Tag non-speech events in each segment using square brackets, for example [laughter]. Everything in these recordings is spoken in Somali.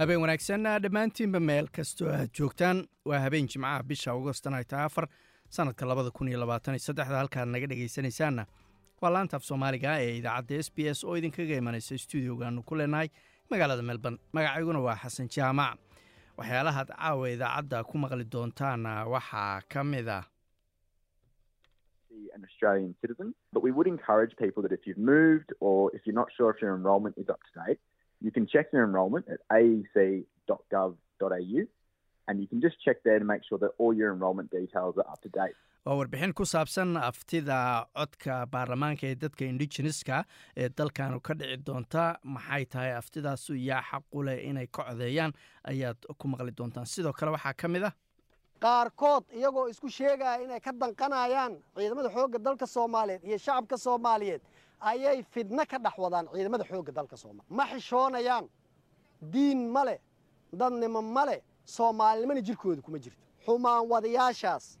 habeen wanaagsan dhammaantiinba meel kastoo aad joogtaan. Waa habeen jimcaha bisha agostan ay tahay afar sannadka labada kun iyo labaatan iyo saddexda halkaad naga dhegaysanaysaanna waa laanta af soomaaliga ee idaacadda s b s oo idinkaga imanaysa stuudiogaanu ku leenahay magaalada melbourne. Magacayguna waa xasan jaamac. Waxyaalahaad caawa idaacadda ku maqli doontaana waxaa ka mid ah. An Australian citizen. But we would encourage people that if you've moved or if you're not sure if your enrolment is up to date, you can check your enrolment at aec.gov.au and you can just check there to make sure that all your enrolment details are up to date. waa warbixin ku saabsan aftida codka baarlamaanka ee dadka indigeneska ee dalkanu ka dhici doonta. Maxay tahay aftidaasu yaa xaqu leh inay ka codeeyaan? Ayaad ku maqli doontaan. Sidoo kale waxaa ka mid ah. Qaarkood iyagoo isku sheegaya inay ka danqanayaan ciidamada xoogga dalka soomaaliyeed iyo shacabka soomaaliyeed ayay fidno ka dhex wadaan ciidamada xoogga dalka soomaaliya. Ma xishoonayaan. Diin ma leh. Dadnimo ma leh. Soomaalinimana jirkooda kuma jirto. Xumaan wadayaashaas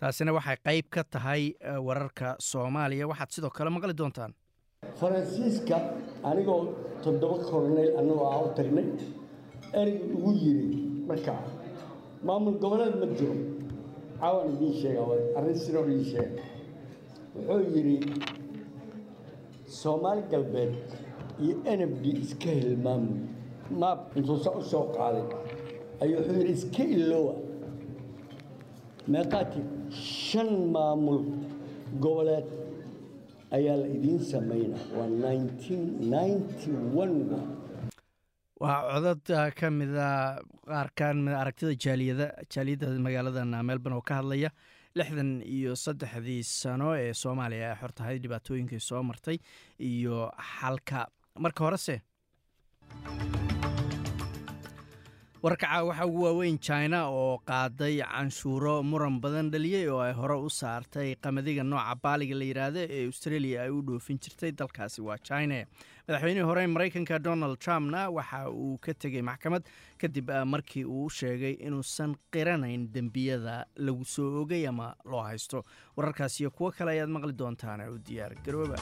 taasina waxay qayb ka tahay wararka soomaaliya. Waxaad sidoo kale maqli doontaan? Faransiiska anigoo toddoba korneyl annagoo ah u tagnay ereygu ugu yidhi markaa maamul goboleed ma jiro. Caawan idiin sheega arrin sinoo idiin sheega. Wuxuu yidhi soomaali galbeed iyo d iska hilmaamay maab intuusa u soo qaaday ayuu wuxuu yidhi iska iloowa. Meeqaati shan maamul goboleed ayaa la idiin samaynaa waa waa codad ka mida qaar ka mida aragtida jaaliyada jaaliyadda magaaladan melbourne oo ka hadlaya lixdan iyo saddexdii sano ee soomaaliya ay xor tahay dhibaatooyinkii soo martay iyo xalka. Marka horese wararka caawa waxaa ugu waaweyn china oo qaaday canshuuro muran badan dhaliyey oo ay hore u saartay qamadiga nooca baaliga la yidhaahdo ee australia ay u dhoofin jirtay dalkaasi waa china madaxweynihii hore maraykanka donald trumpna waxa uu ka tegey maxkamad kadib markii uu sheegay inuusan qiranayn dembiyada lagu soo ogay ama loo haysto. Wararkaas iyo kuwo kale ayaad maqli doontaan u diyaar garooba.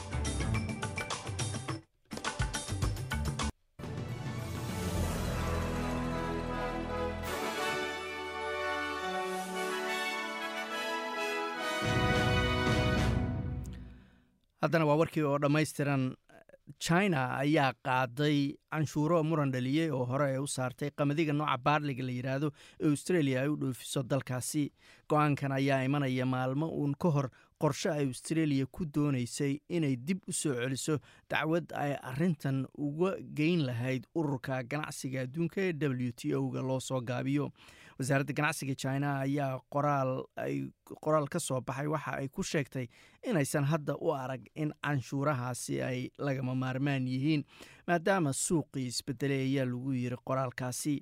Haddana waa warkii oo dhammaystiran china ayaa qaaday canshuuro muran dhaliyey oo hore ay u saartay qamadiga nooca baarliga la yidhaahdo ee australia ay u dhoofiso dalkaasi. Go'aankan ayaa imanaya maalmo uun ka hor qorshe ay australia ku doonaysay inay dib u soo celiso dacwad ay arintan uga geyn lahayd ururka ganacsiga adduunka ee w t o-ga loo soo gaabiyo wasaaradda ganacsiga china ayaa qoraal ka soo baxay waxa ay ku sheegtay inaysan hadda u arag in canshuurahaasi ay lagama maarmaan yihiin maadaama suuqii isbedelay ayaa lagu yiri qoraalkaasi.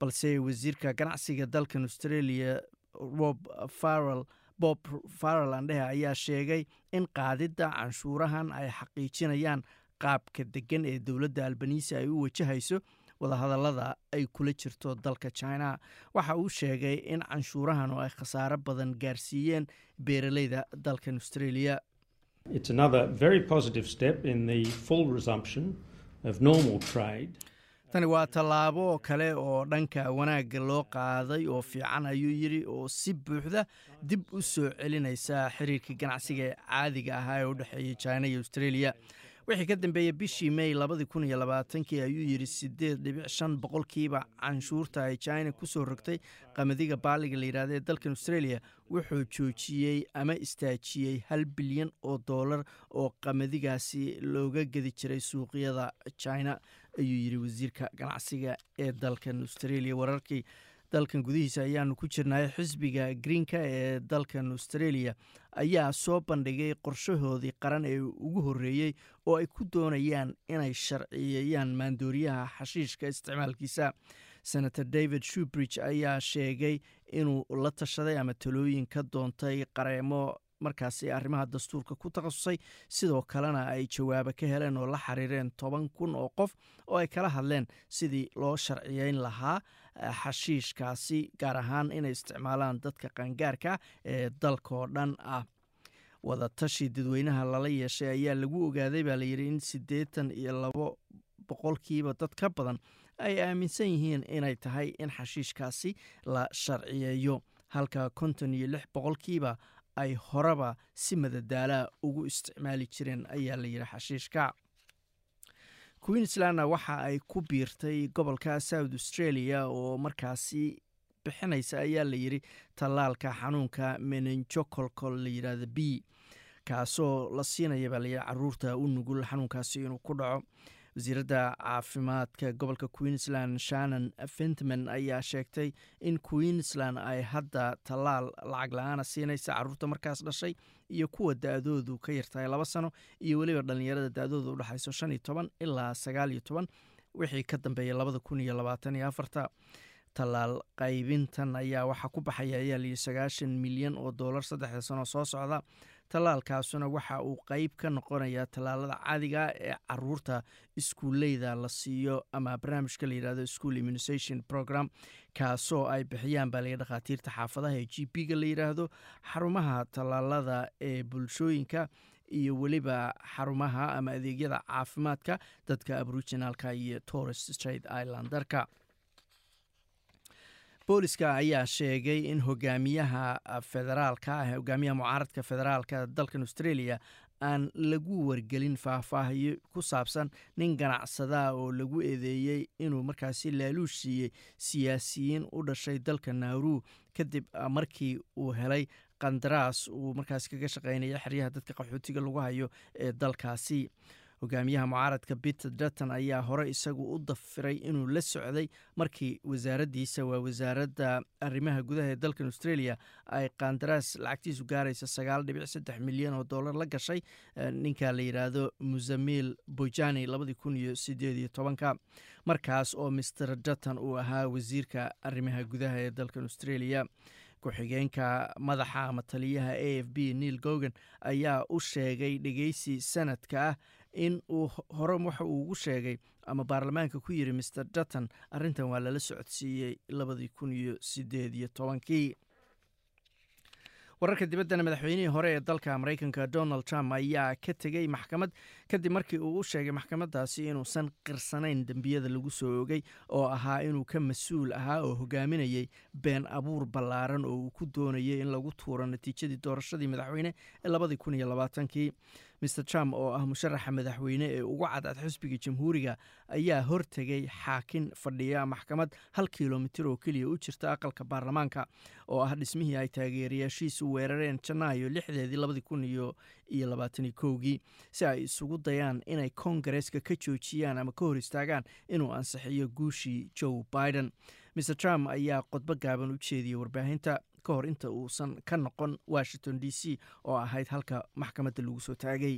Balse wasiirka ganacsiga dalkan australia rob farrel bob farrel andhehe ayaa sheegay in qaadidda canshuurahan ay xaqiijinayaan qaabka degan ee dowladda albanisi ay u wajahayso wadahadallada ay kula jirto dalka china. Waxa uu sheegay in canshuurahan oo ay khasaaro badan gaarsiiyeen beeraleyda dalkan australia. Tani waa tallaabo kale oo dhanka wanaagga loo qaaday oo fiican ayuu yidhi oo si buuxda dib u soo celinaysa xiriirkii ganacsiga ee caadiga ahaa ee u dhexeeyey china iyo australia wixii ka dambeeyey bishii may labadii kun ayuu yidhi siddeed dhibic shan boqolkiiba canshuurta ay china ku soo rogtay qamadiga baaliga la yidhahdo ee dalkan australia wuxuu joojiyey ama istaajiyey hal bilyan oo doolar oo qamadigaasi looga gedi jiray suuqyada china ayuu yidhi wasiirka ganacsiga ee dalkan australia. Wararkii dalkan gudihiisa ayaanu ku jirnay xisbiga greenka ee dalkan australia. Ayaa soo bandhigay qorshahoodii qaran ee ugu horreeyey oo ay ku doonayaan inay sharciyeeyaan maandooriyaha xashiishka isticmaalkiisa. Senator david shubridge ayaa sheegay inuu la tashaday ama talooyin ka doontay qareemo markaasi arrimaha dastuurka ku takhasusay. Sidoo kalena ay jawaabo ka heleen oo la xiriireen toban kun oo qof oo ay kala hadleen sidii loo sharciyeyn lahaa xashiishkaasi gaar ahaan inay isticmaalaan dadka qaangaarka ee dalkaoo dhan ah. Wadatashi dadweynaha lala yeeshay ayaa lagu ogaaday baa layidhi in siddeetan iyo labo boqolkiiba dad ka badan ay aaminsan yihiin inay tahay in xashiishkaasi la sharciyeeyo. Halka konton iyo lix boqolkiiba ay horeba si madadaalaa ugu isticmaali jireen ayaa layidhi xashiishka queenslandna waxa ay ku biirtay gobolka south australia oo markaasi bixinaysa ayaa layidhi tallaalka xanuunka menenjocolcol la yidhaahda b kaasoo la siinaya baa layidhi carruurta u nugul xanuunkaasi inuu ku dhaco wasiiradda caafimaadka gobolka queensland shannon fentman ayaa sheegtay in queensland ay hadda tallaal lacag la'aana siinaysa carruurta markaas dhashay iyo kuwa da-doodu ka yartahay laba sano iyo weliba dhallinyarada da-dooda udhexayso shan iyo toban ilaa sagaal iyo toban wixii ka dambeeya labada kun iyo labaatan iyo afarta tallaal qaybintan ayaa waxaa ku baxaya ayaa layidhi sagaashan milyan oo dollar saddexda sano soo socda. Tallaalkaasuna waxa uu qeyb ka noqonayaa tallaalada caadiga ee carruurta iskuuleyda la siiyo ama barnaamijka la yidhahdo school immunisation program kaasoo ay bixiyaan baa laga dhakhaatiirta xaafadaha ee g p ga la yidhaahdo xarumaha tallaalada ee bulshooyinka iyo weliba xarumaha ama adeegyada caafimaadka dadka aboriginalka iyo torres straight islandarka booliska ayaa sheegay in hogaamiyaha federaalka ah hogaamiyaha mucaaradka federaalka dalkan australia aan lagu wargelin faahfaahiyo ku saabsan nin ganacsadaa oo lagu eedeeyey inuu markaasi laaluush siiyey siyaasiyiin u dhashay dalka nauru. Kadib markii uu helay qandaraas uu markaasi kaga shaqeynaya xeryaha dadka qaxootiga lagu hayo ee dalkaasi hogaamiyaha mucaaradka peter dutton ayaa hore isagu u dafiray inuu la socday markii wasaaraddiisa waa wasaaradda arrimaha gudaha ee dalkan australia ay qandaraas lacagtiisu gaaraysa sagaal dhibic saddex milyan oo dollar la gashay ninka la yidhaahdo musamil bojani labadii kun iyo sideed iyo tobanka. Markaas oo master dutton uu ahaa wasiirka arrimaha gudaha ee dalkan australia ku-xigeenka madaxa ama taliyaha a f b neil gogan ayaa u sheegay dhegeysi sanadka ah in uu hore waxa uu ugu sheegay ama baarlamaanka ku yiri master dutton arrintan waa lala socodsiiyey labadii kun iyo sideed iyo tobankii. Wararka dibaddana madaxweynihii hore ee dalka maraykanka donald trump ayaa ka tegey maxkamad kadib markii uu u sheegay maxkamaddaasi inuusan qirsanayn dembiyada lagu soo ogay oo ahaa inuu ka mas'uul ahaa oo hogaaminayay been abuur ballaaran oo uu ku doonayay in lagu tuuro natiijadii doorashadii madaxweyne ee labadii kun iyo labaatankii master trump oo ah musharaxa madaxweyne ee ugu cadcad xisbiga jamhuuriga ayaa hortegay xaakin fadhiya maxkamad hal kilomitir oo keliya u jirta aqalka baarlamaanka oo ah dhismihii ay taageerayaashiisu weerareen janaayo lixdeedii labadii kun iyo labaatani kowgii si ay isugu dayaan inay kongareska ka joojiyaan ama ka hor istaagaan inuu ansixiyo guushii joe biden. Master trump ayaa qodbo gaaban u jeediyey warbaahinta ka hor inta uusan ka noqon washington d c oo ahayd halka maxkamadda lagu soo taagay.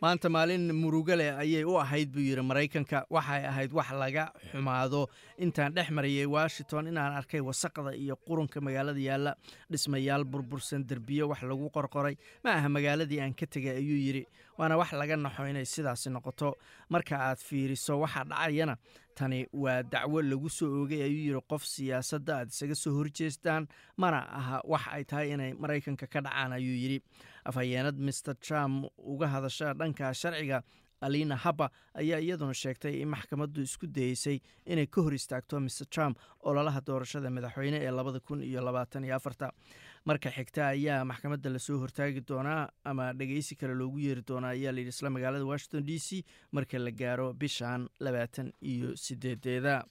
Maanta maalin murugo leh ayay u ahayd buu yidhi maraykanka. Waxay ahayd wax laga xumaado intaan dhex marayay washington inaan arkay wasaqda iyo qurunka magaalada yaalla dhismayaal burbursan derbiyo wax lagu qorqoray. Ma aha magaaladii aan ka tegay ayuu yidhi. Waana wax laga naxo inay sidaasi noqoto. Marka aad fiiriso waxa dhacayana tani waa dacwo lagu soo oogay ayuu yidhi. Qof siyaasadda aad isaga soo horjeestaan mana aha wax ay tahay inay maraykanka ka dhacaan ayuu yidhi. Afhayeenad master trump uga hadasha dhanka sharciga alina haba ayaa iyaduna sheegtay in maxkamaddu isku dayeysay inay ka hor istaagto master trump ololaha doorashada madaxweyne ee labada kun iyo labaatan iyo afarta. Marka xigta ayaa maxkamadda la soo hortaagi doonaa ama dhegeysi kale loogu yeeri doonaa ayaa layidhi isla magaalada washington d c marka la gaaro bishan labaatan iyo sideedeeda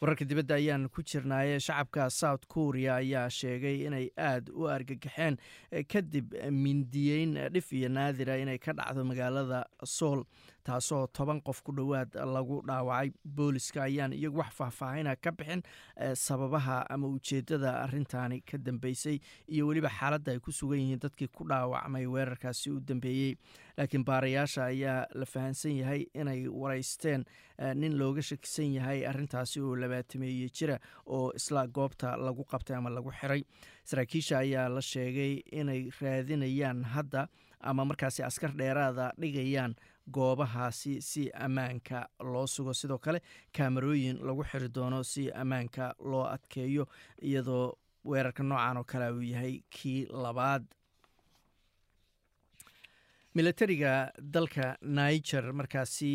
wararka dibadda ayaan ku jirnaaye shacabka south korea ayaa sheegay inay aada u argagaxeen kadib mindiyeyn dhif iyo naadira inay ka dhacdo magaalada sool taasoo toban qof ku dhowaad lagu dhaawacay booliska ayaan iyagu wax faahfaahina ka bixin sababaha ama ujeeddada arintaani ka dambeysay iyo weliba xaaladda ay ku sugan yihiin dadkii ku dhaawacmay weerarkaasi u dambeeyey. Laakiin baarayaasha ayaa la fahansan yahay inay wareysteen nin looga shakisan yahay arintaasi oo labaatameeye jira oo isla goobta lagu qabtay ama lagu xiray. Saraakiisha ayaa la sheegay inay raadinayaan hadda ama markaasi askar dheeraada dhigayaan goobahaasi si ammaanka loo sugo. Sidoo kale kaamarooyin lagu xiri doono si ammaanka loo adkeeyo iyadoo weerarka noocan oo kale uu yahay kii labaad. Milatariga dalka niger markaasi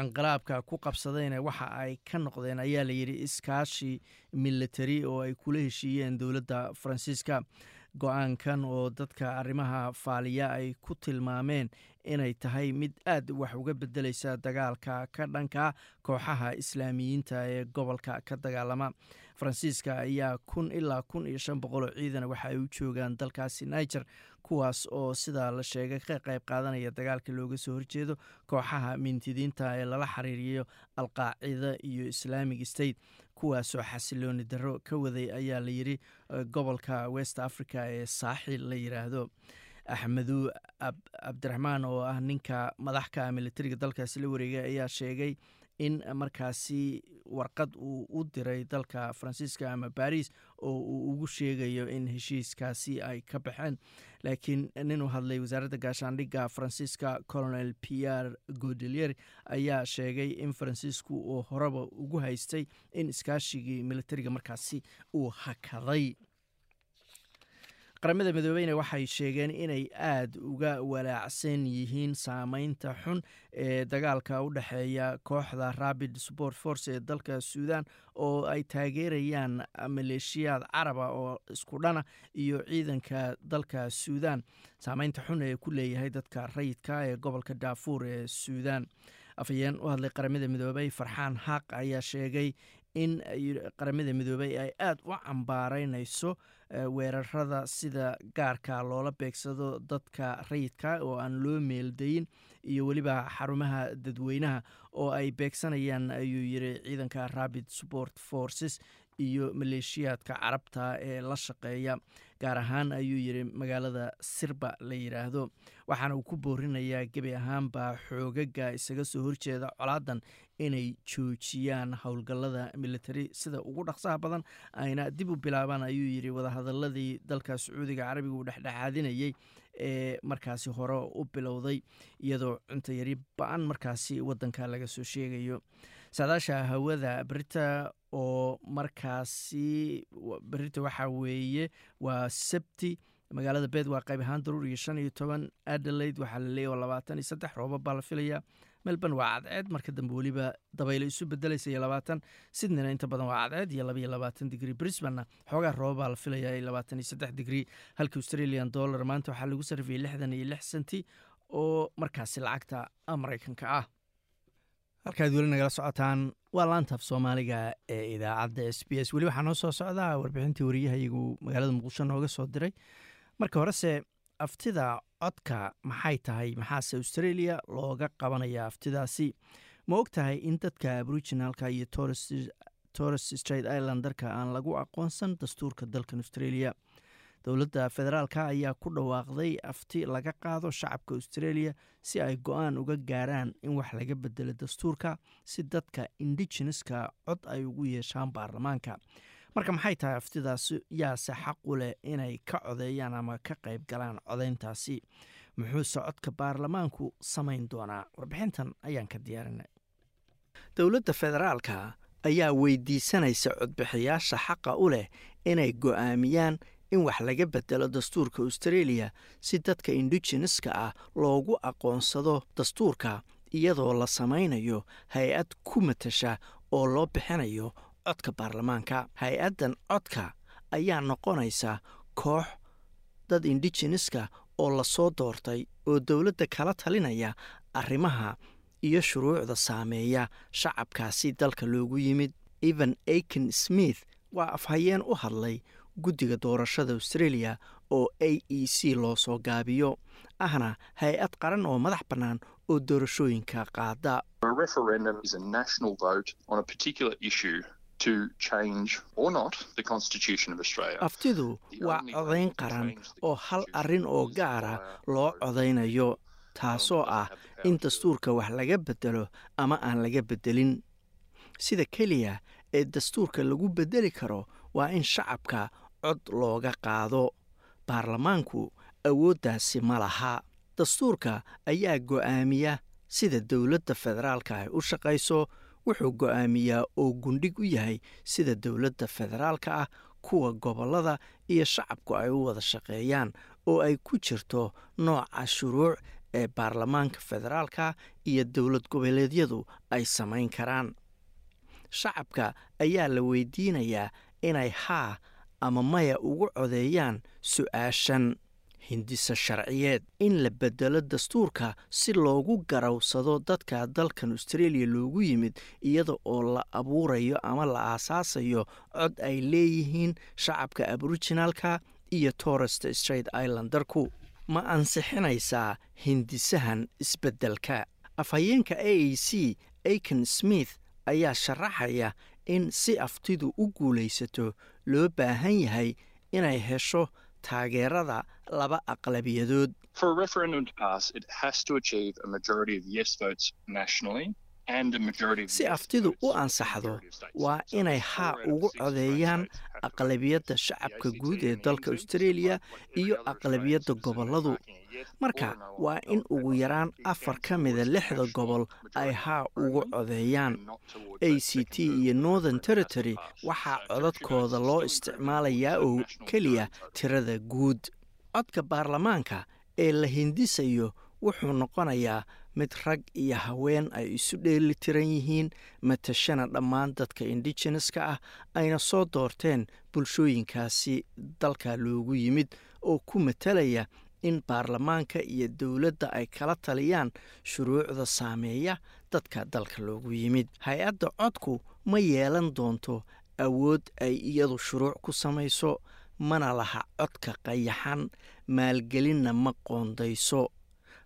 inqilaabka ku qabsadayna waxa ay ka noqdeen ayaa layidhi iskaashi milatari oo ay kula heshiiyeen dowladda faransiiska go'aankan oo dadka arrimaha faaliya ay ku tilmaameen inay tahay mid aad wax uga bedeleysa dagaalka ka dhanka kooxaha islaamiyiinta ee gobolka ka dagaalama faransiiska ayaa kun ilaa kun iyo shan boqoloo ciidan waxa ay u joogaan dalkaasi niger kuwaas oo sidaa la sheegay ka qayb qaadanaya dagaalka looga soo horjeedo kooxaha mintidiinta ee lala xiriiriyo alqaacida iyo islaamic state kuwaasoo xasilooni darro ka waday ayaa layidhi gobolka west africa ee saaxil la yiraahdo. Axmedu cabdiraxmaan oo ah ninka madaxka militariga dalkaasi la wareegay ayaa sheegay in markaasi warqad uu u diray dalka faransiiska ama baris oo uu ugu sheegayo in heshiiskaasi ay ka baxeen. Laakiin nin u hadlay wasaaradda gaashaandhigga faransiiska colonel pierre godelier ayaa sheegay in faransiisku uu horeba ugu haystay in iskaashigii militariga markaasi uu hakaday qaramada midoobeyna waxay sheegeen inay aada uga walaacsan yihiin saameynta xun ee dagaalka u dhexeeya kooxda rabid sport force ee dalka suudan oo ay taageerayaan maleeshiyaad caraba oo isku dhana iyo ciidanka dalka suudan saameynta xun ee ku leeyahay dadka rayidka ee gobolka daafuur ee suudan afhayeen u hadlay qaramada midoobey farxaan xaaq ayaa sheegay in qaramada midoobey ay aada u cambaareynayso weerarada sida gaarka loola beegsado dadka rayidka oo aan loo meeldayin iyo weliba xarumaha dadweynaha oo ay beegsanayaan ayuu yiri ciidanka rabid support forces iyo maleeshiyaadka carabta ee la shaqeeya. Gaar ahaan ayuu yiri magaalada sirba la yiraahdo. Waxaana uu ku boorinayaa gebi ahaanba xoogaga isaga soo horjeeda colaadan inay joojiyaan howlgallada militari sida ugu dhaqsaha badan ayna dib u bilaabaan ayuu yiri wadahadaladii dalka sacuudiga carabiga uu dhexdhexaadinayay ee markaasi hore u bilowday iyadoo cuntayari ba'an markaasi wadanka laga soo sheegayo. Saadaasha hawada berita oo markaasi berita waxaa weeye waa sabti magaalada beed waa qayb ahaan daruur iyo shan iyo toban adelaide waxaa la leeya labaatan iyo saddex roobab baa la filaya melbourne waa cadceed marka dambe weliba dabaylo isu bedelaysa iyo labaatan. Sydneyna inta badan waa cadceed iyo laba iyo labaatan digrie brisbanna xoogaa roobab baa la filaya iyo labaatan iyo saddex digrie halka australian dollar maanta waxaa lagu sarfiyey lixdan iyo lix senti oo markaasi lacagta maraykanka ah. Halkaad weli nagala socotaan waa laantaaf soomaaliga ee idaacadda s b s. Weli waxaa noo soo socdaa warbixintii wariyahayagu magaalada muqdisho nooga soo diray. Marka horese aftida codka maxay tahay? Maxaase australia looga qabanaya aftidaasi? Ma og tahay in dadka aboriginalka iyo torres straight islandarka aan lagu aqoonsan dastuurka dalkan australia? Dowladda federaalka ayaa ku dhawaaqday afti laga qaado shacabka australia si ay go'aan uga gaaraan in wax laga bedelo dastuurka si dadka indigeneska cod ay ugu yeeshaan baarlamaanka marka maxay tahay aftidaasi yaase xaq u leh inay ka codeeyaan ama ka qayb galaan codeyntaasi? Muxuuse codka baarlamaanku samayn doonaa? Warbixintan ayaan ka diyaarinay dowladda federaalka ayaa weydiisanaysa codbixiyaasha xaqa u leh inay go'aamiyaan in wax laga bedelo dastuurka australia si dadka indigeneska ah loogu aqoonsado dastuurka iyadoo la samaynayo hay'ad ku matasha oo loo bixinayo codka baarlamaanka hay'addan codka ayaa noqonaysa koox dad indigeneska oo la soo doortay oo dowladda kala talinaya arrimaha iyo shuruucda saameeya shacabkaasi dalka loogu yimid. Evan aiken smith waa afhayeen u hadlay guddiga doorashada australia oo a e c loo soo gaabiyo ahna hay'ad qaran oo madax bannaan oo doorashooyinka qaada To change or not the Constitution of Australia. aftidu waa codayn qaran oo hal arrin oo gaara loo codaynayo taasoo ah in dastuurka wax laga beddelo ama aan laga beddelin. Sida keliya ee dastuurka lagu beddeli karo waa in shacabka cod looga qaado. Baarlamaanku awooddaasi ma laha. Dastuurka ayaa go'aamiya sida dowladda federaalka ay u shaqayso wuxuu go'aamiyaa oo gundhig u yahay sida dowladda federaalka ah kuwa gobollada iyo shacabku ay u wada shaqeeyaan oo ay ku jirto nooca shuruuc ee baarlamaanka federaalka iyo dowlad goboleedyadu ay samayn karaan. Shacabka ayaa la weydiinayaa inay haa ama maya ugu codeeyaan su'aashan hindisa sharciyeed in la beddelo dastuurka si loogu garawsado dadka dalkan australia loogu yimid iyada oo la abuurayo ama la aasaasayo cod ay leeyihiin shacabka aboriginalka iyo torrest straight islandarku ma ansixinaysaa hindisahan isbeddelka. Afhayeenka a a c aiken smith ayaa sharaxaya in si aftidu u guulaysato loo baahan yahay inay hesho taageerada laba aqlabiyadood Si aftidu u ansaxdo waa inay haa ugu codeeyaan aqlabiyadda shacabka guud ee dalka every iyo aqlabiyadda gobolladu. marka waa in ugu yaraan afar ka mida lixda gobol ay haa ugu codeeyaan a c t iyo northern territory. waxaa codadkooda loo isticmaalayaa oo keliya tirada guud. Codka baarlamaanka ee la hindisayo wuxuu noqonayaa mid rag iyo haween ay isu dheeli tiran yihiin matashana dhammaan dadka indigeneska ah ayna soo doorteen bulshooyinkaasi dalka loogu yimid oo ku matalaya in baarlamaanka iyo dowladda ay kala taliyaan shuruucda saameeya dadka dalka loogu yimid. Hay'adda codku ma yeelan doonto awood ay iyadu shuruuc ku samayso mana laha codka qayaxan maalgelinna ma qoondayso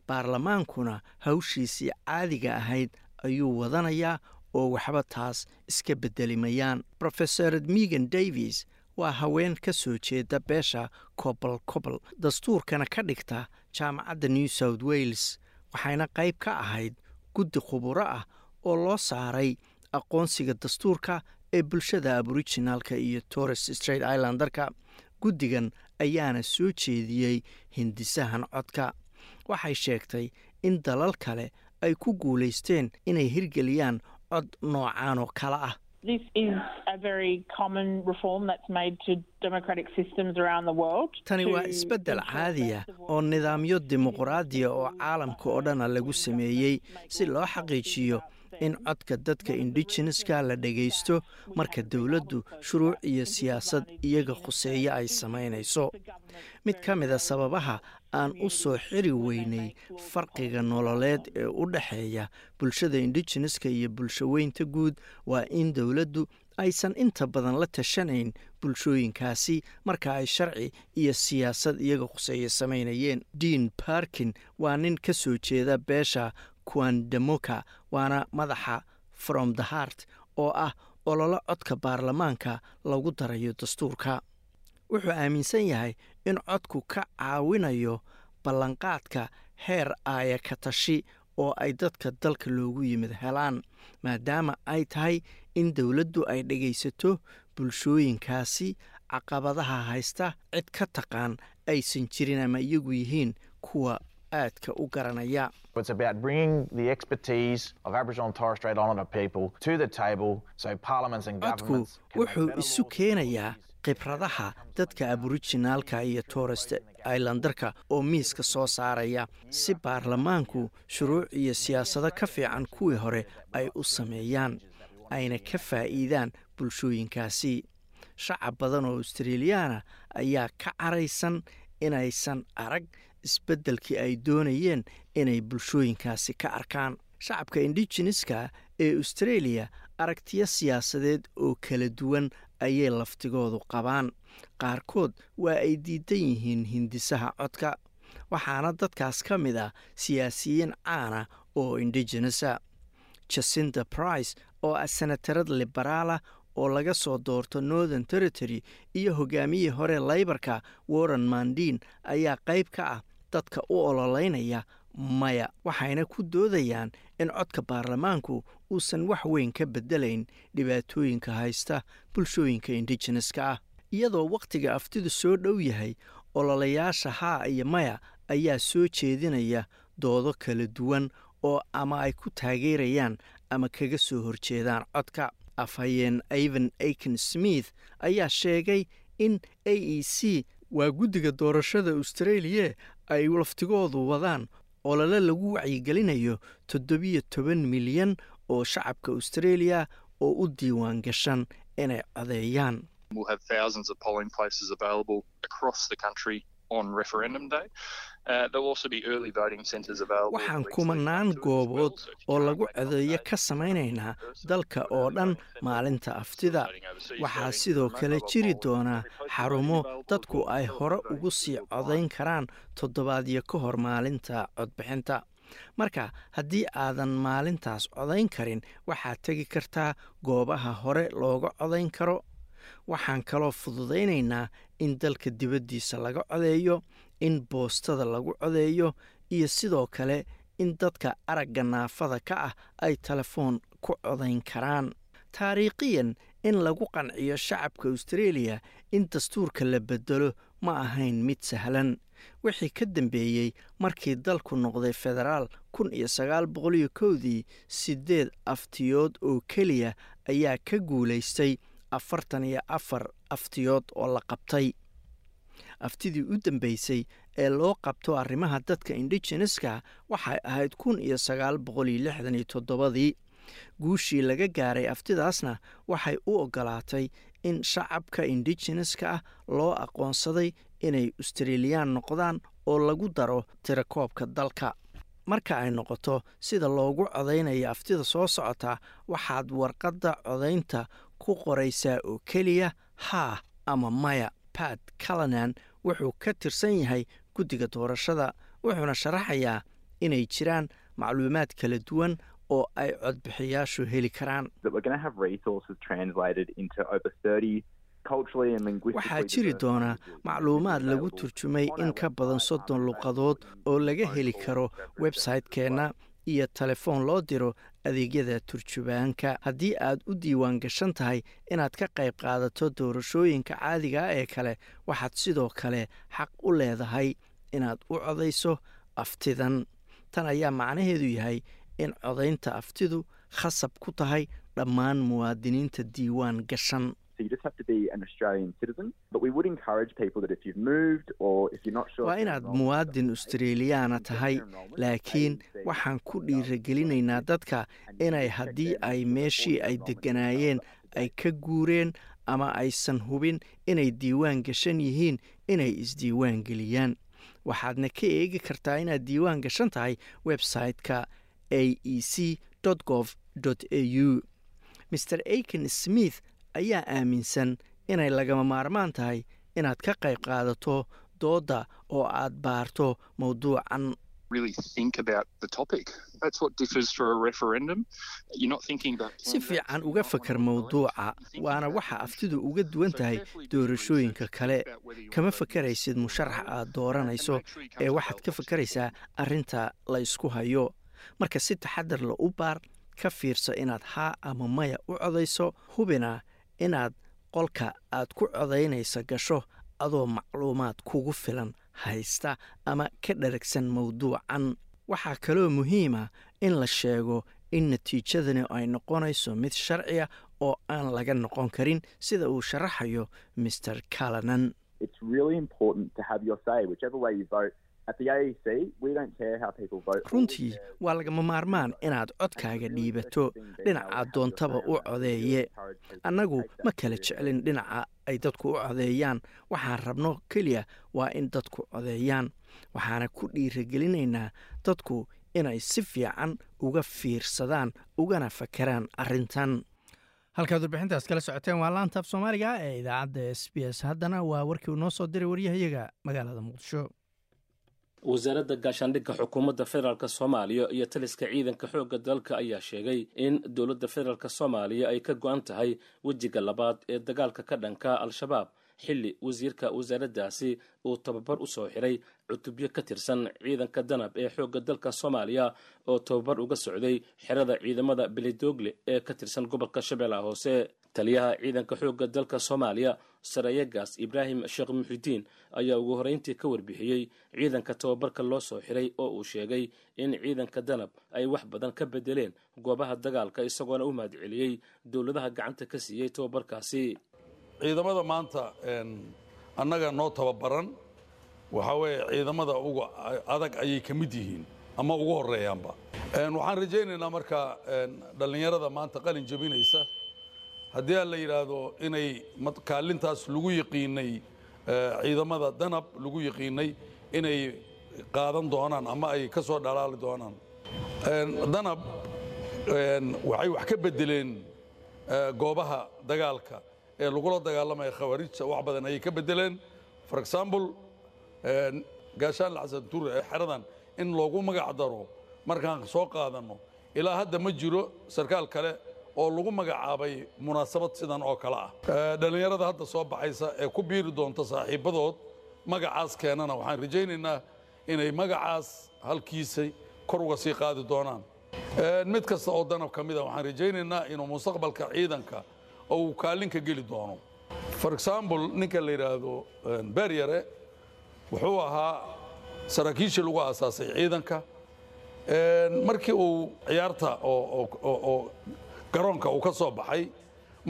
baarlamaankuna hawshiisii caadiga ahayd ayuu wadanayaa oo waxba taas iska beddelimayaan rofeor megan davis waa haween ka soo jeeda beesha cobol cobol dastuurkana ka dhigta jaamacadda new south wales waxayna qayb ka ahayd guddi khuburo ah oo loo saaray aqoonsiga dastuurka ee bulshada aboriginalka iyo torres straight islandarka guddigan ayaana soo jeediyey hindisahan codka waxay sheegtay in dalal kale ay ku guulaysteen inay hirgeliyaan cod noocaan oo kale ah. Tani waa isbeddel caadiya oo nidaamyo dimuqraadiya oo caalamka oo dhana lagu sameeyey si loo xaqiijiyo in codka dadka indigeneska la dhagaysto marka dowladdu shuruuc iyo siyaasad iyaga khuseeyo ay samaynayso. Mid ka mida sababaha aan u soo xiri weynay farqiga nololeed ee u dhexeeya bulshada indigeneska iyo bulshaweynta guud. Waa in dowladdu aysan inta badan la tashanayn bulshooyinkaasi marka ay sharci iyo siyaasad iyaga khuseeya samaynayeen. Dean barkin waa nin ka soo jeeda beesha kuandamoka waana madaxa from the heart oo ah ololo codka baarlamaanka lagu darayo dastuurka. Wuxuu aaminsan yahay in codku ka caawinayo ballanqaadka heer aaya ka tashi oo ay dadka dalka loogu yimid helaan maadaama ay tahay in dowladdu ay dhegaysato bulshooyinkaasi caqabadaha haysta cid ka taqaan aysan jirin ama iyagu yihiin kuwa aadka u garanaya. Codku wuxuu isu keenayaa khibradaha dadka aboriginaalka iyo torest islandarka oo miiska soo saaraya si baarlamaanku shuruuc iyo siyaasado ka fiican kuwii hore ay u sameeyaan ayna ka faa'iidaan bulshooyinkaasi. Shacab badan oo australiyaana ayaa ka caraysan inaysan arag isbeddelkii ay doonayeen inay bulshooyinkaasi ka arkaan. Shacabka indigeneska ee australia aragtiyo siyaasadeed oo kala duwan ayay laftigoodu qabaan. Qaarkood waa ay diidan yihiin hindisaha codka waxaana dadkaas ka mid ah siyaasiyiin caana oo indigenesa jacinda price oo ah senatarad liberaalah oo laga soo doorto northern territory iyo hogaamiyihii hore laybarka warren mandin ayaa qayb ka ah dadka u ololeynaya maya. Waxayna ku doodayaan in codka baarlamaanku uusan wax weyn ka bedelayn dhibaatooyinka haysta bulshooyinka indigeneska ah. Iyadoo wakhtiga aftidu soo dhow yahay ololayaasha haa iyo maya ayaa soo jeedinaya doodo kala duwan oo ama ay ku taageerayaan ama kaga soo horjeedaan codka. Afhayeen ivan aiken smith ayaa sheegay in a e c waa guddiga doorashada australia ay laftigoodu wadaan olole lagu wacyigelinayo toddobiyo toban milyan oo shacabka australia oo u diiwaan gashan inay codeeyaan On referendum day. Uh, there'll also be early voting centres available. waxaan kumanaan goobood oo lagu codeeyo ka samaynaynaa dalka oo dhan maalinta aftida waxaa sidoo kale jiri doonaa xarumo dadku ay hore ugu sii codayn karaan toddobaadyo ka hor maalinta codbixinta marka haddii aadan maalintaas codayn karin waxaad tegi kartaa goobaha hore looga codayn karo waxaan kaloo fududaynaynaa in dalka dibaddiisa laga codeeyo in boostada lagu codeeyo iyo sidoo kale in dadka aragga naafada ka ah ay telefoon ku codayn karaan. Taariikhiyan in lagu qanciyo shacabka australia in dastuurka la bedelo ma ahayn mid sahlan. Wixii ka dambeeyey markii dalku noqday federaal kun iyo sagaal boqoliyo kowdii siddeed aftiyood oo keliya ayaa ka guulaystay afartan iyo afar aftiyood oo la qabtay. Aftidii u dambeysay ee loo qabto arrimaha dadka indigeneska waxay ahayd kun iyo sagaal boqoliyo lixdan iyo toddobadii. Guushii laga gaaray aftidaasna waxay u ogolaatay in shacabka indigeneska ah loo aqoonsaday inay australiyaan noqdaan oo lagu daro tirakoobka dalka. Marka ay noqoto sida loogu codaynayo aftida soo socota waxaad warqadda codaynta ku qoraysaa oo keliya haa ama maya. Pat calanan wuxuu ka tirsan yahay guddiga doorashada wuxuuna sharaxayaa inay jiraan macluumaad kala duwan oo ay codbixiyaashu heli karaan. Waxaa jiri doona macluumaad lagu turjumay in ka badan soddon luqadood oo laga heli karo websaytekeenna iyo telefoon loo diro adeegyada turjubaanka haddii aad u diiwaan gashan tahay inaad ka qayb qaadato doorashooyinka caadiga ah ee kale waxaad sidoo kale xaq u leedahay inaad u codayso aftidan. Tan ayaa macnaheedu yahay in codaynta aftidu khasab ku tahay dhammaan muwaadiniinta diiwaan gashan waa inaad muwaadin australiyaana tahay laakiin waxaan ku dhiiragelinaynaa dadka inay haddii ay meeshii ay degganaayeen ay ka guureen ama aysan hubin inay diiwaan gashan yihiin inay isdiiwaan geliyaan waxaadna ka eegi kartaa inaad diiwaan gashan tahay website-ka a e c gov au mer aiken smith ayaa aaminsan inay lagama maarmaan tahay inaad ka qayb qaadato doodda oo aad baarto mowduucan si fiican uga fakar mowduuca waana waxa aftidu uga duwan tahay doorashooyinka kale. Kama fakaraysid musharax aad dooranayso ee waxaad ka fakaraysaa arrinta la ysku hayo. Marka si taxadar la u baar ka fiirso inaad haa ama maya u codayso hubina inaad qolka aad ku codaynaysa gasho adoo macluumaad kugu filan haysta ama ka dharagsan mowduucan waxaa kaloo muhiima in la sheego in natiijadani ay noqonayso mid sharciya oo aan laga noqon karin sida uu sharaxayo maer calanan runtii waa lagama maarmaan inaad codkaaga dhiibato dhinaca doontaba u codeeye. Annagu ma kala jeclin dhinaca ay dadku u codeeyaan. Waxaan rabno keliya waa in dadku codeeyaan. Waxaana ku dhiiragelinaynaa dadku inay si fiican uga fiirsadaan ugana fakeraan arrintan. Halkaad warbixintaas kala socoteen waa laantaaf soomaaliga ee idaacadda s b s. Haddana waa warkii uu noo soo diray waryahayaga magaalada muqdisho wasaaradda gaashaandhigga xukuumadda federaalk soomaaliya iyo taliska ciidanka xoogga dalka ayaa sheegay in dowladda federaalk soomaaliya ay ka go-an tahay wejiga labaad ee dagaalka ka dhanka al-shabaab xilli wasiirka wasaaraddaasi uu tababar u soo xiray cutubyo ka tirsan ciidanka danab ee xoogga dalka soomaaliya oo tababar uga socday xerada ciidamada beledoogle ee ka tirsan gobolka shabeellaha hoose. Taliyaha ciidanka xoogga dalka soomaaliya sareeyagaas ibraahim sheekh muxidiin ayaa ugu horreyntii ka warbixiyey ciidanka tababarka loo soo xiray oo uu sheegay in ciidanka danab ay wax badan ka bedeleen goobaha dagaalka isagoona u mahadceliyey dowladaha gacanta ka siiyey tababarkaasi. Ciidamada maanta annaga noo tababaran waxaa weeye ciidamada uga adag ayay ka mid yihiin ama ugu horreeyaanba. Waxaan rajaynaynaa marka dhallinyarada maanta qalin jebinaysa haddii la yidhaahdo inay kaalintaas lagu yiqiinay ciidamada danab lagu yiqiinay inay qaadan doonaan ama ay ka soo dhalaali doonaan. Danab waxay wax ka bedeleen goobaha dagaalka ee lagula dagaalamaya khawaarijta wax badan ayay ka bedeleen for example gaashaan ture ee xeradan in loogu magac daro markaan soo qaadanno ilaa hadda ma jiro sarkaal kale oo lagu magacaabay munaasabad sidan oo kale ah. Dhallinyarada hadda soo baxaysa ee ku biiri doonta saaxiibbadood magacaas keenana waxaan rajaynaynaa inay magacaas halkiisay kor uga sii qaadi doonaan. Mid kasta oo danab ka mida waxaan rajaynaynaa inuu mustaqbalka ciidanka uu kaalin ka geli doono. For example ninka la yidhaahdo beryare wuxuu ahaa saraakiishii lagu aasaasay ciidanka. Markii uu ciyaarta oo garoonka uu ka soo baxay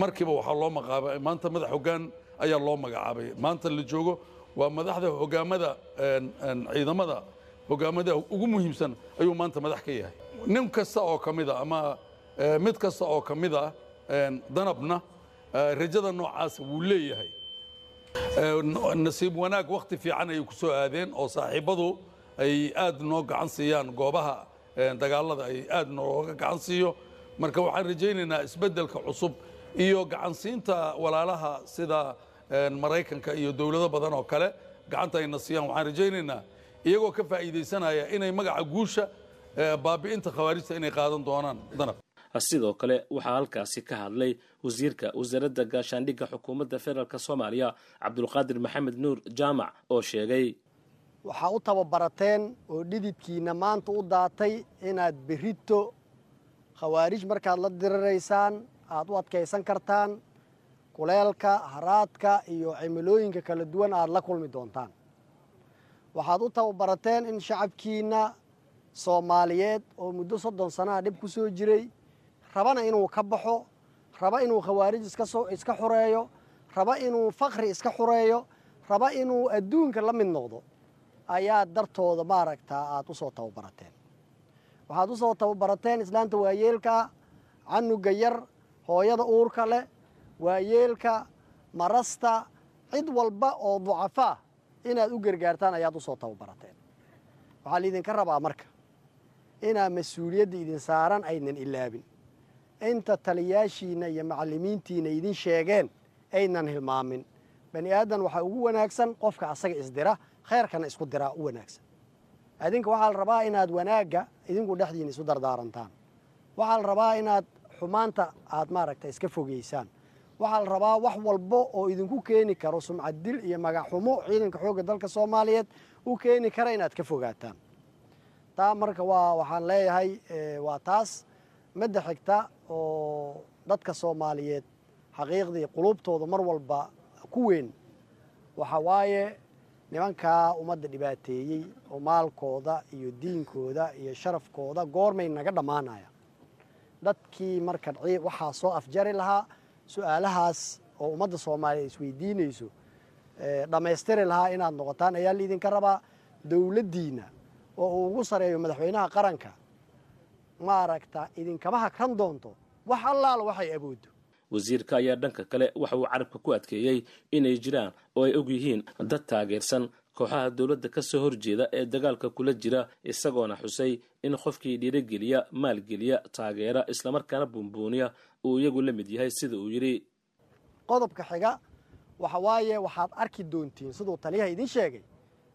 markiiba waxaa loo magacaabay maanta madax hoggaan ayaa loo magacaabay. Maanta la joogo waa madaxda hogaamada ciidamada hogaamada ugu muhiimsan ayuu maanta madax ka yahay. Nin kasta oo ka mida ama mid kasta oo ka mid ah danabna rajada noocaasa wuu leeyahay. Nasiib wanaag wakhti fiican ayay ku soo aadeen oo saaxiibbadu ay aad noo gacan siiyaan. Goobaha dagaalada ay aad nooga gacan siiyo marka waxaan rajaynaynaa isbeddelka cusub iyo gacansiinta walaalaha sida maraykanka iyo dowlado badan oo kale gacanta ayna siiyaan waxaan rajaynaynaa iyagoo ka faa'iidaysanaya inay magaca guusha baabi'inta khawaarijta inay qaadan doonaan. Danab. Sidoo kale waxaa halkaasi ka hadlay wasiirka wasaaradda gaashaandhigga xukuumadda federaalk soomaaliya cabdulqaadir maxamed nuur jaamac oo sheegay waxaa u tababarateen oo dhididkiinna maanta u daatay inaad berrito khawaarij markaad la diriraysaan aad u adkaysan kartaan kuleelka haraadka iyo cimilooyinka kala duwan aad la kulmi doontaan. Waxaad u tababarateen in shacabkiinna soomaaliyeed oo muddo soddon sanaha dhib ku soo jiray rabana inuu ka baxo raba inuu khawaarij iska xureeyo raba inuu fakri iska xureeyo raba inuu adduunka la mid noqdo ayaa dartooda maaragtaa aad u soo tababarateen waxaad u soo tababarateen islaanta waayeelkaa canuga yar hooyada uurka leh waayeelka marasta cid walba oo ducafaa inaad u gargaartaan ayaad u soo tababarateen. Waxaa laidinka rabaa marka inaad mas'uuliyadda idin saaran aynan ilaabin. Inta taliyaashiinna iyo macallimiintiina idin sheegeen aynan hilmaamin. Bani aadan waxaa ugu wanaagsan qofka asaga isdira khayrkana isku diraa u wanaagsan. Idinka waxaa la rabaa inaad wanaagga idinku dhexdiina isu dardaarantaan waxaa la rabaa inaad xumaanta aad maaragta iska fogeysaan. Waxaa la rabaa wax walbo oo idinku keeni karo sumcad dil iyo magaxxumo ciidanka xoogga dalka soomaaliyeed u keeni kara inaad ka fogaataan. Taa marka waa waxaan leeyahay waa taas midda xigta oo dadka soomaaliyeed xaqiiqdii qulubtooda mar walba ku weyn. Waxa waaye nimankaa ummadda dhibaateeyey oo maalkooda iyo diinkooda iyo sharafkooda goormay naga dhammaanaya. Dadkii marka waxaa soo afjari lahaa su'aalahaas oo ummadda soomaaliyeed isweydiinayso dhammaystiri lahaa inaad noqotaan ayaa laidinka rabaa dowladdiinna oo uu ugu sareeyo madaxweynaha qaranka. Maaragta idinkama hakran doonto. Wax allaala waxay awooddo wasiirka ayaa dhanka kale waxa uu carabka ku adkeeyey inay jiraan oo ay og yihiin dad taageersan. Kooxaha dowladda ka soo horjeeda ee dagaalka kula jira isagoona xusay in qofkii dhiirogeliya maalgeliya taageera islamarkaana buunbuuniya uu iyagu la mid yahay sida uu yidhi. Qodobka xiga waxa waaye waxaad arki doontiin siduu taliyaha idin sheegay.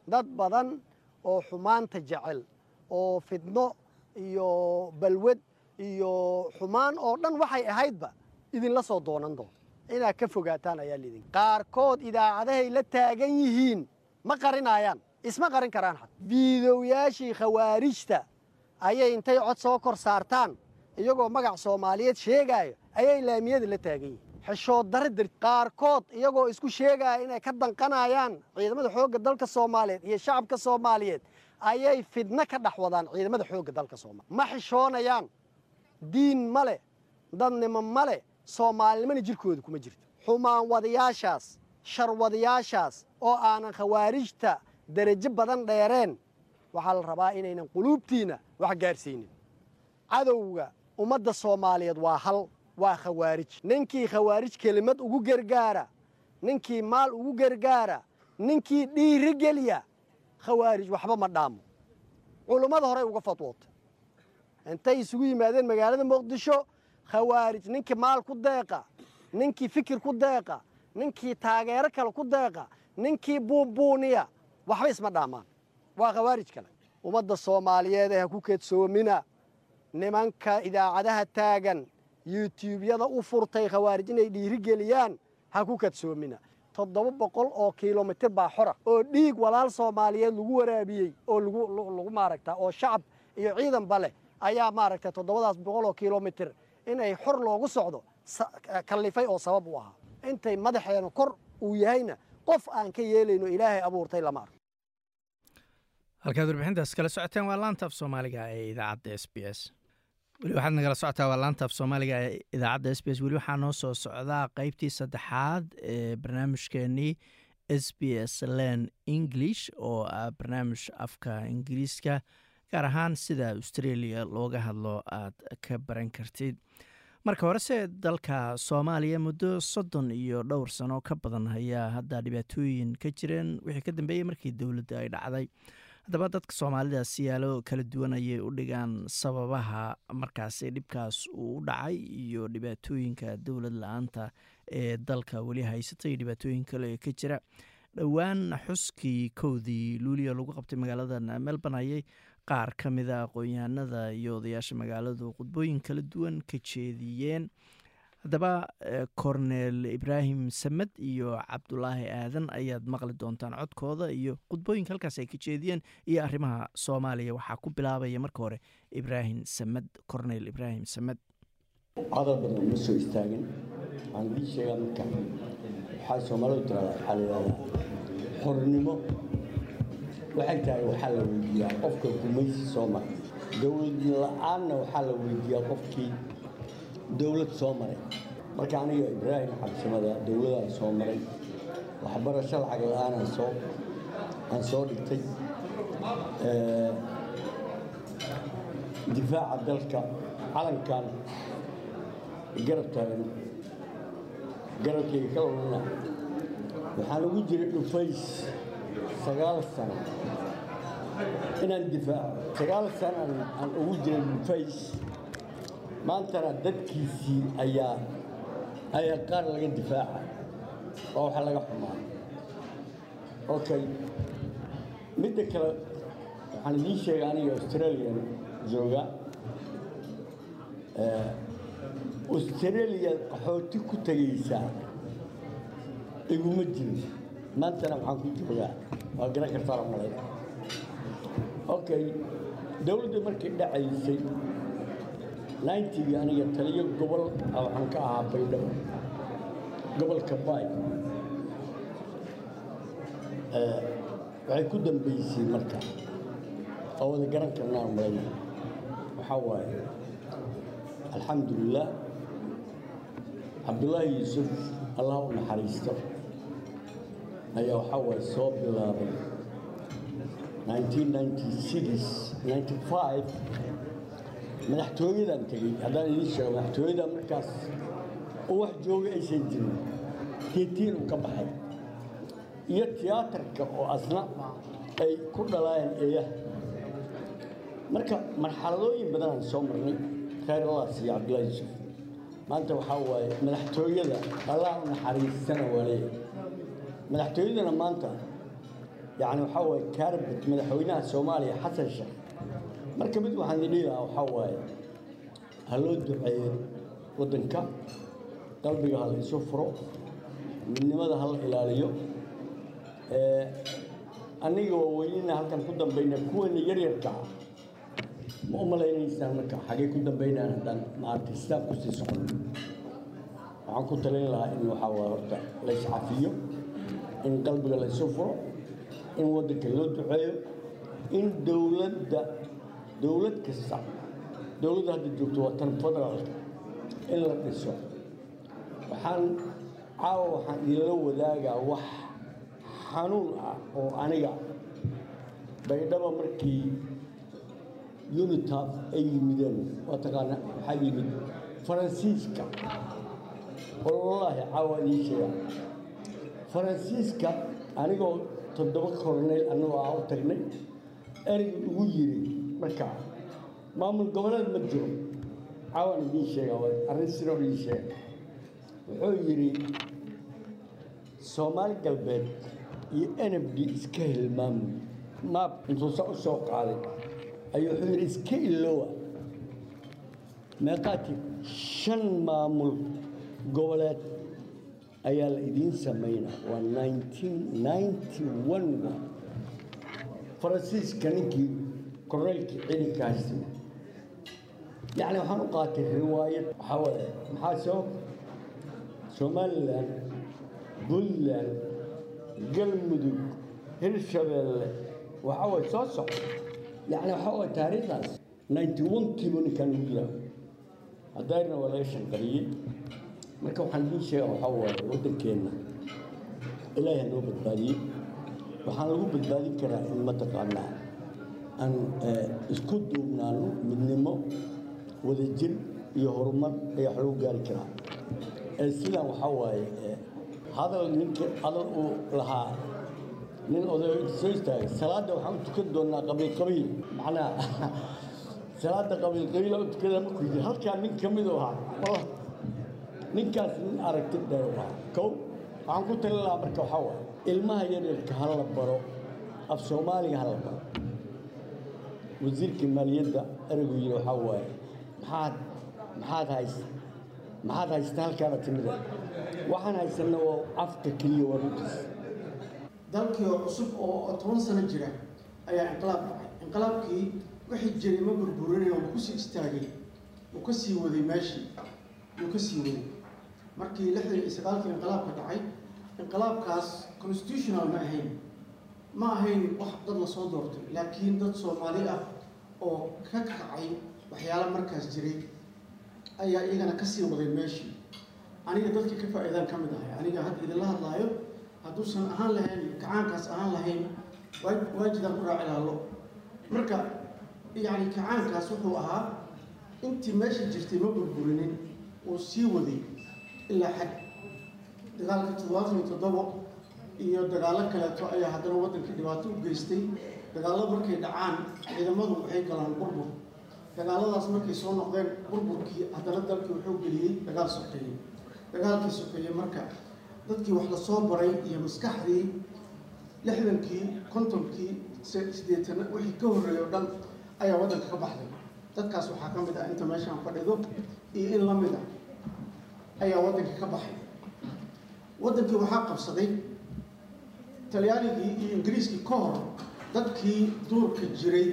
Dad badan oo xumaanta jecel oo fidno iyo balwad iyo xumaan oo dhan waxay ahaydba idinla soo doonan doon inaad ka fogaataan ayaa lidin qaarkood idaacadahay la taagan yihiin ma qarinayaan isma qarin karaan xat fiidowyaashii khawaarijta ayay intay cod soo kor saartaan iyagoo magac soomaaliyeed sheegaayo ayay laamiyada la taagan yihiin. Xishood darra dar qaarkood iyagoo isku sheegaya inay ka danqanayaan ciidamada xoogga dalka soomaaliyeed iyo shacabka soomaaliyeed ayay fidno ka dhex wadaan ciidamada xoogga dalka soomaaliya ma xishoonayaan. Diin ma leh dadnimo ma leh soomaalinimana jirkooda kuma jirto. Xumaan wadayaashaas sharwadayaashaas oo aanan khawaarijta derajo badan dheereen waxaa la rabaa inaynan quluubtiinna wax gaarsiinin. Cadowga ummadda soomaaliyeed waa hal waa khawaarij. Ninkii khawaarij kelimad ugu gargaara ninkii maal ugu gargaara ninkii dhiiri geliya khawaarij waxba ma dhaamo. Culummada horey uga fadwootay intay isugu yimaadeen magaalada muqdisho khawaarij ninkii maal ku deeqa ninkii fikir ku deeqa ninkii taageero kale ku deeqa ninkii buunbuuniya waxba isma dhaamaan. Waa khawaarij kale. Ummadda soomaaliyeed ee ha ku keedsoomina nimanka idaacadaha taagan yutuubyada u furtay khawaarij inay dhiiri geliyaan ha ku kadsoomina toddoba boqol oo kilomitir baa xora oo dhiig walaal soomaaliyeed lagu waraabiyey oo lagu maaragta oo shacab iyo ciidanba leh ayaa maaragta toddobadaas boqol oo kilomitir inay xor loogu socdo kallifay oo sabab u ahaa. Intay madaxeena kor uu yahayna qof aan ka yeelayno ilaahay abuurtay lama arko halkaad warbixintaas kala socoteen waa laanta soomaaliga ee idaacadda s b s. Weli waxaad nagala socotaa waa laanta soomaaliga ee idaacadda s b s. Weli waxaa noo soo socdaa qeybtii saddexaad ee barnaamijkeenii s b s len english oo ah barnaamij afka ingiriiska gaar ahaan sida australia looga hadlo aad ka baran kartid. Marka horese dalka soomaaliya muddo soddon iyo dhowr sano ka badan ayaa hadda dhibaatooyin ka jireen wixii ka dambeeyey markii dowladda ay dhacday. Haddaba dadka soomaalida siyaalo kala duwan ayay u dhigaan sababaha markaasi dhibkaas uu u dhacay iyo dhibaatooyinka dowlad la'aanta ee dalka weli haysata iyo dhibaatooyin kale ka jira. Dhowaan xuskii kowdii luuliya lagu qabtay magaalada melbourne ayay qaar ka mida aqoon-yahanada iyo odayaasha magaaladu khudbooyin kala duwan ka jeediyeen. Haddaba cornel ibraahim samed iyo cabdulaahi aadan ayaad maqli doontaan codkooda iyo khudbooyinka halkaas ay ka jeediyeen iyo arrimaha soomaaliya. Waxaa ku bilaabaya marka hore ibraahim samed cornel ibraahim samed cadal badan uma soo istaagin. Waxaan idii sheegaa marka. Waxaa soomaalidu tirada waxaa la yidhahdaa xornimo waxay tahay waxaa la weydiiyaa qofka gumaysi soo maray. Dowlad la'aanna waxaa la weydiiyaa qofkii dowlad soo maray. Marka aniga ibraahim xabsimada dowladaan soo maray waxbarasho lacag la'aanaan soo aan soo dhigtay difaaca dalka calankan garab taagan garabkayga ka lulana waxaan ugu jiray dhufays sagaal sano. Inaan difaaco sagaal sano aan ugu jiray dhufays maantana dadkiisii ayaa ayaa qaar laga difaaca. Waa waxa laga xumaa. Okay midda kale waxaan idiin sheega aniga australian jooga. Australia qaxooti ku tegaysaa iguma jirin maantana waxaan ku joogaa waa garan kartaa malay. Okay dowladda markay dhacaysay ninetygii aniga taliyo gobol a waxaan ka ahaa baydhabo gobolka baay. Waxay ku dambaysay marka oo wada garan karnaan malay. Waxaa waaye alxamdulilah cabdullaahi yuusuf allah u naxariisto ayaa waxaa waaye soo bilaabay 1996 madaxtooyadan tegey haddaan idiin sheego madaxtooyadan markaas oo wax jooga aysan jirin teetiin uu ka baxay. Iyo tiyaatarka oo asna ay ku dhalaayeen eeyaha. Marka marxaladooyin badanaan soo marnay khayr allah siiya cabdullahi yuusuf. Maanta waxaa waaye madaxtooyada allah u naxariistana waa leeyahay madaxtooyadana maanta yacni waxaa waaye kaarbet madaxweynaha soomaaliya xasan sheekh marka mid waxaan idin dhihi lahaa waxaa waaye ha loo duceeyo waddanka qalbiga ha la isu furo midnimada ha la ilaaliyo aniga waaweynina halkan ku dambayna kuweena yaryarka ah ma u malaynaysaan marka xagee ku dambaynaan haddaan maaragtay sidaa ku sii socon waxaan ku talin lahaa in waxaa waaye horta la iscafiyo in qalbiga la isu furo in waddanka loo duceeyo in dowladda dowlad kasta dowladda hadda joogto waa tan federaalka in la dhiso waxaan caawa waxaan idinla wadaagaa wax xanuun ah oo aniga baydhaba markii unitaf ay yimideen waa taqaana waxaa yimid faransiiska wallaahi caawa idiin sheega faransiiska anigoo toddoba korneyl annagoo ah u tagnay. Ereyga ugu yiri markaa maamul goboleed ma jiro. Caawaan idiin sheega arrin sinoo idiin sheega. Wuxuu yidhi soomaali galbeed iyo d iska hilmaamay maab intuusa u soo qaaday. Ayuu wuxuu yidhi iska iloowa. Meeqaati shan maamul goboleed ayaa la idiin samaynaa waa faransiiska ninkii korneylkii ciidankaasi yacni waxaan u qaatay riwaayad. Waxaa waaye maxaa soo? Somalilan puntland galmudug hirshabeelle waxaa waye soo soco yacni waxaa waye taariikhdaas. ninety one kiibu ninkaan ugu jiraa. Haddayrna waa laga shanqariyey marka waxaan idiin sheega waxaa waaye waddankeenna ilaahay ha noo badbaadiyey waxaan lagu badbaadin karaa in mataqaanaa aan isku duubnaano midnimo wadajir iyo horumar ayaa wax lagu gaari karaa sidaan waxaa waaye hadal ninka hadal uu lahaa nin oday soo istaagay salaadda waxaan u tukan doonaa qabiil qabiil macnaha salaadda qabiil qabiila u tukada markuu yidhi halkaa nin ka mid u ahaa ninkaas nin aragti dheer u ahaa kow waxaan ku talin lahaa marka waxaa waaye ilmaha yaryarka ha la baro af soomaaliga ha la baro. Wasiirka maaliyadda ereygu yidhi waxaa waaye maxaad maxaad haysa maxaad haysta halkaana timida waxaan haysanna waa afka keliya waa runtiis dalkii oo cusub oo toban sano jira ayaa inqilaab dhacay. Inqilaabkii wixii jiray ma burburinayn oo ku sii istaagay uu ka sii waday meeshii uu ka sii waday markii lixdan iyo sagaalkii inqilaabka dhacay inqilaabkaas constitutional ma ahayn. Ma ahayn wax dad la soo doortay laakiin dad soomaali ah oo ka kacay waxyaala markaas jiray ayaa iyagana ka sii waday meeshii aniga dadkii ka faa-iidaan ka mid ahay aniga hadda idinla hadlaayo hadduusan ahaan lahayn kacaankaas ahaan lahayn waajidaan ku raaci laalo marka yacni kacaankaas wuxuu ahaa intii meesha jirtay ma burburinin uu sii waday ilaa xag dagaalka toddobaatan iyo toddobo iyo dagaallo kaleeto ayaa haddana waddankii dhibaato u geystay. Dagaallo markay dhacaan ciidamadu waxay galaan burbur. Dagaaladaas markay soo noqdeen burburkii haddana dalkii wuxuu geliyey dagaal sokeeye dagaalkii sokeeye marka dadkii wax la soo baray iyo maskaxdii lixdankii kontonkii sideetan wixii ka horreeyay oo dhan ayaa waddanka ka baxday. Dadkaas waxaa ka mid ah inta meeshaan fadhido iyo in la mid a ayaa waddanka ka baxay. Waddankii waxaa qabsaday talyaanigii iyo ingiriiskii ka hor dadkii duurka jiray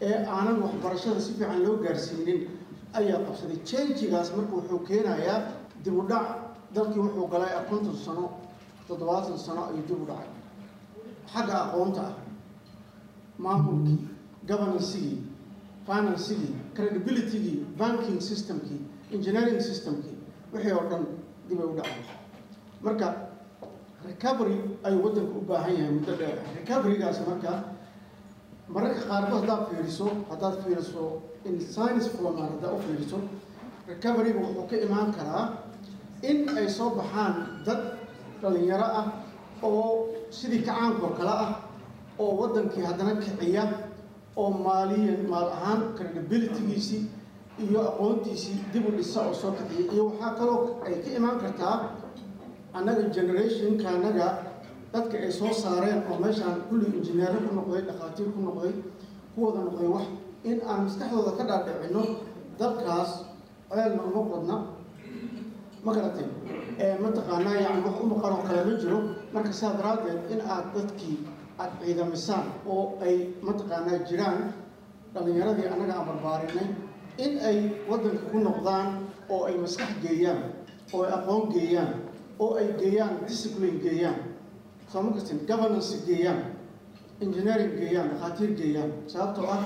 ee aanan waxbarashada si fiican loo gaarsiinin ayaa qabsaday. Changigaas marka wuxuu keenayaa dib dhac. Dalkii wuxuu galay konton sano toddobaatan sano ayuu dib u dhacay. Xagga aqoonta ah maamulkii governancygii financygii credibilitygii banking systemkii engineering systemkii wixii oo dhan dibay u dhacay marka recovery ayuu waddanka u baahan yahay muddo dheer. Recoverygaas marka mararka qaarkood haddaad fiiriso haddaad fiiriso in science fulamaan haddaad u fiiriso recoveryga wuxuu ka imaan karaa in ay soo baxaan dad dhalinyaro ah oo sidii kacaanka oo kale ah oo waddankii haddana kiciya oo maaliyan maal ahaan credibilitygiisii iyo aqoontiisii dib u dhisa oo soo kiciya iyo waxaa kaloo ay ka imaan kartaa annaga generationka annaga dadka ay soo saareen oo meeshaan kulli injineero ku noqday dhakhaatiir ku noqday kuwada noqday wax in aan maskaxdooda ka dhaadhicino dalkaas ceelna uma qodna. Ma garatay? Mataqaanaa yani wax u maqan oo kale ma jiro. Marka saa daraaddeed in aad dadkii aad ciidamisaan oo ay mataqaanaa jiraan dhallinyaradii annaga aan barbaarinay in ay waddanka ku noqdaan oo ay maskax geeyaan oo ay aqoon geeyaan oo ay geeyaan discipline geeyaan soo ma governance geeyaan engineering geeyaan dhakhaatiir geeyaan sababtoo ah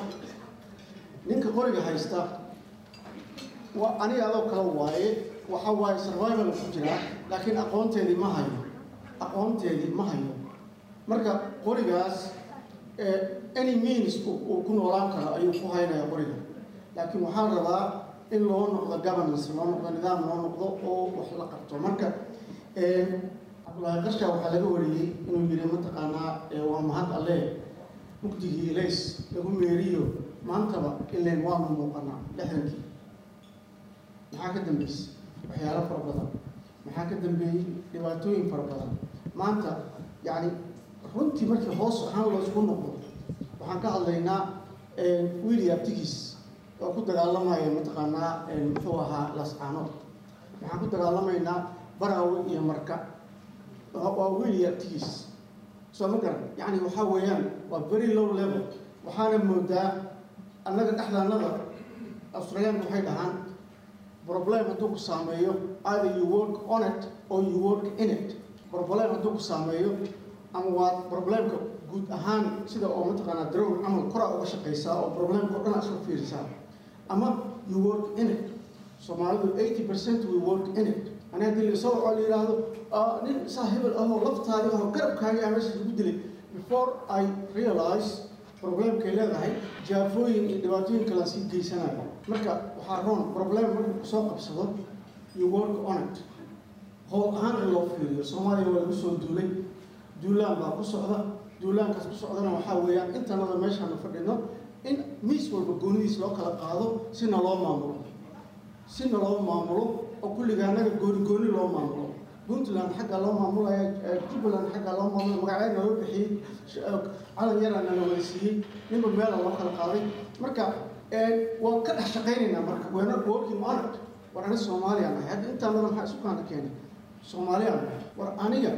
ninka qoriga haysta waa aniga adoo kale waaye waxa waaye survival ku jiraa laakiin aqoonteedii ma hayo aqoonteedii ma hayo. Marka qorigaas any means uu ku noolaan karo ayuu ku haynaya qoriga laakiin waxaa rabaa in loo noqdo governance loo noqdo nidaam loo noqdo oo wax la qabto. Marka cabdulaahi qarsha waxaa laga wariyey inuu yidhi mataqaanaa waa mahad alle mugdigii ilays lagu meeriyo maantaba ileen waanu muuqanaa lixdankii maxaa ka dambeysay waxyaalo fara badan. Maxaa ka dambeeyey? Dhibaatooyin fara badan. Maanta yacni runtii markii hoos ahaan loosku noqdo waxaan ka hadlaynaa wiili abtigiis oo ku dagaalamaya mataqaanaa muxuu ahaa lascaanood waxaan ku dagaalamaynaa baraawe iyo marka waa wiili abtigiis soo ma garan yacni waxaa weeyaan waa very low level. Waxaana moodaa annaga dhexdaanada australiyaanku waxay dhahaan problem hadduu ku saameeyo either you work on it or you work in it. Problem hadduu ku saameeyo ama waa problemka guud ahaan sida oo mataqaanaa drown camal koraa uga shaqaysaa oo problemka o dhan isku fiirisaa ama you work in it. Soomaalidu eighty percent we work in it. Ani haddii la soo waco la yidhaahdo nin saa hebel ahoo laftaadi ahoo garabkaagi ah meesha lagu dilay. Before i realize problemkay leedahay jaafooyin iyo dhibaatooyin kalean sii geysanayo. Marka waxaa roon problem markuu ku soo qabsado you work on it. Howl ahaan in loo fiiriyo soomaaliya waa lagu soo duulay. Duulaan baa ku socda. Duulaankaas ku socdana waxaa weeyaan intanada meeshaanu fadhino in miis walba goonidiis loo kala qaado sina loo maamulo. Sina loo maamulo oo kulliga annaga gooni gooni loo maamulo. Puntland xagga loo maamulaya jubbaland xagga loo maamulaya magaceedna loo bixiyey calan yaraana la wada siiyey ninba meela loo kala qaaday. Marka waan ka dhex shaqaynaynaa marka we're not working on it war aniga soomaaliyaan ahay. Hadda intaan badan maxaa isu kaana keenay soomaaliyaan war aniga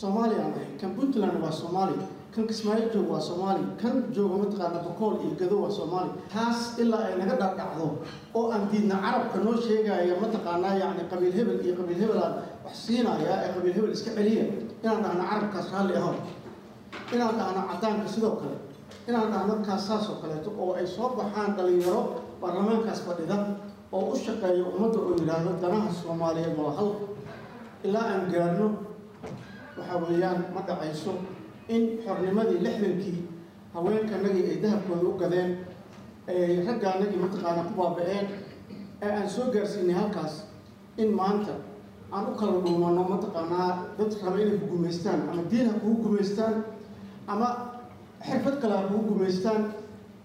soomaaliyaan ahay kan puntland waa soomaali kan kismaayo joog waa soomaali kan jooga mataqaana bokool iyo gado waa soomaali. Taas ilaa ay naga dhardhacdo oo aan diidna carabka noo sheegaya mataqaanaa yacni qabiil hebel iyo qabiil hebelaan wax siinaya ee qabiil hebel iska celiya. Inaan dhahno carabkaas raalli aho. Inaan dhahno cadaanka sidoo kale. Inaan dhahno kaas saas oo kaleeto oo ay soo baxaan dhalinyaro baarlamaankaas fadhida oo u shaqeeya ummadda oo yidhaahdo danaha soomaaliyeed waa hal ilaa aan gaarno waxa weeyaan ma dhacayso in xornimadii lixdankii haweenkanagii ay dahabkooda u gadeen ay raggaanagii mataqaana ku baaba-een ee aan soo gaarsiinay halkaas in maanta aan u kala dhuumano mataqaanaa dad raba inay ku gumaystaan ama diin ha kugu gumaystaan ama xirfad kale ha kugu gumaystaan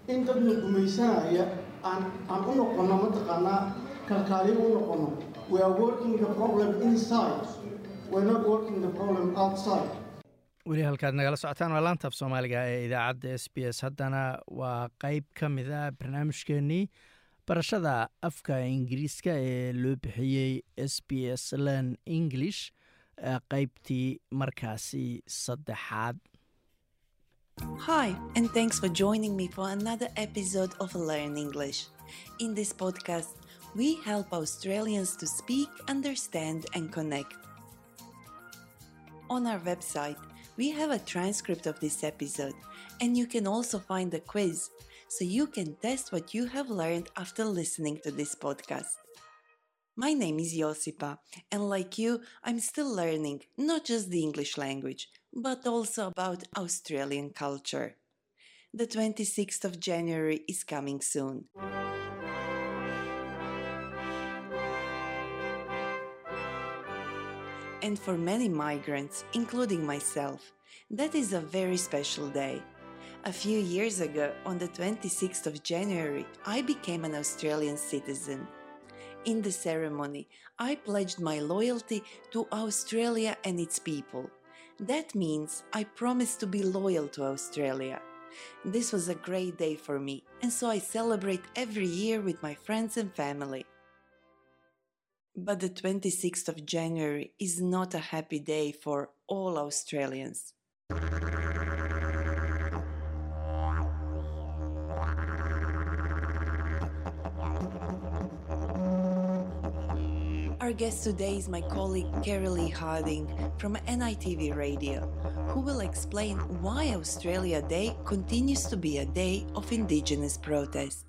in dadna gumaysanaya aan aan u noqono mataqaanaa kalkaaliyo u noqono we are working the problem inside we're not working the problem outside weli halkaad nagala socotaan waa laantaaf soomaaliga ee idaacadda s b s haddana waa qeyb ka mid a barnaamijkeenii barashada afka ingiriiska ee loo bixiyey s b s learn english qeybtii markaasi saddexaad Hi, and thanks for joining me for another episode of Learn English. In this podcast, we help Australians to speak, understand, and connect. On our website, we have a transcript of this episode, and you can also find a quiz so you can test what you have learned after listening to this podcast. My name is Josipa, and like you, I'm still learning not just the English language, but also about Australian culture. The 26th of January is coming soon. And for many migrants, including myself, that is a very special day. A few years ago, on the 26th of January, I became an Australian citizen. In the ceremony, I pledged my loyalty to Australia and its people. That means I promised to be loyal to Australia. This was a great day for me, and so I celebrate every year with my friends and family. But the 26th of January is not a happy day for all Australians. Our guest today is my colleague Carolee Harding from NITV Radio, who will explain why Australia Day continues to be a day of Indigenous protest.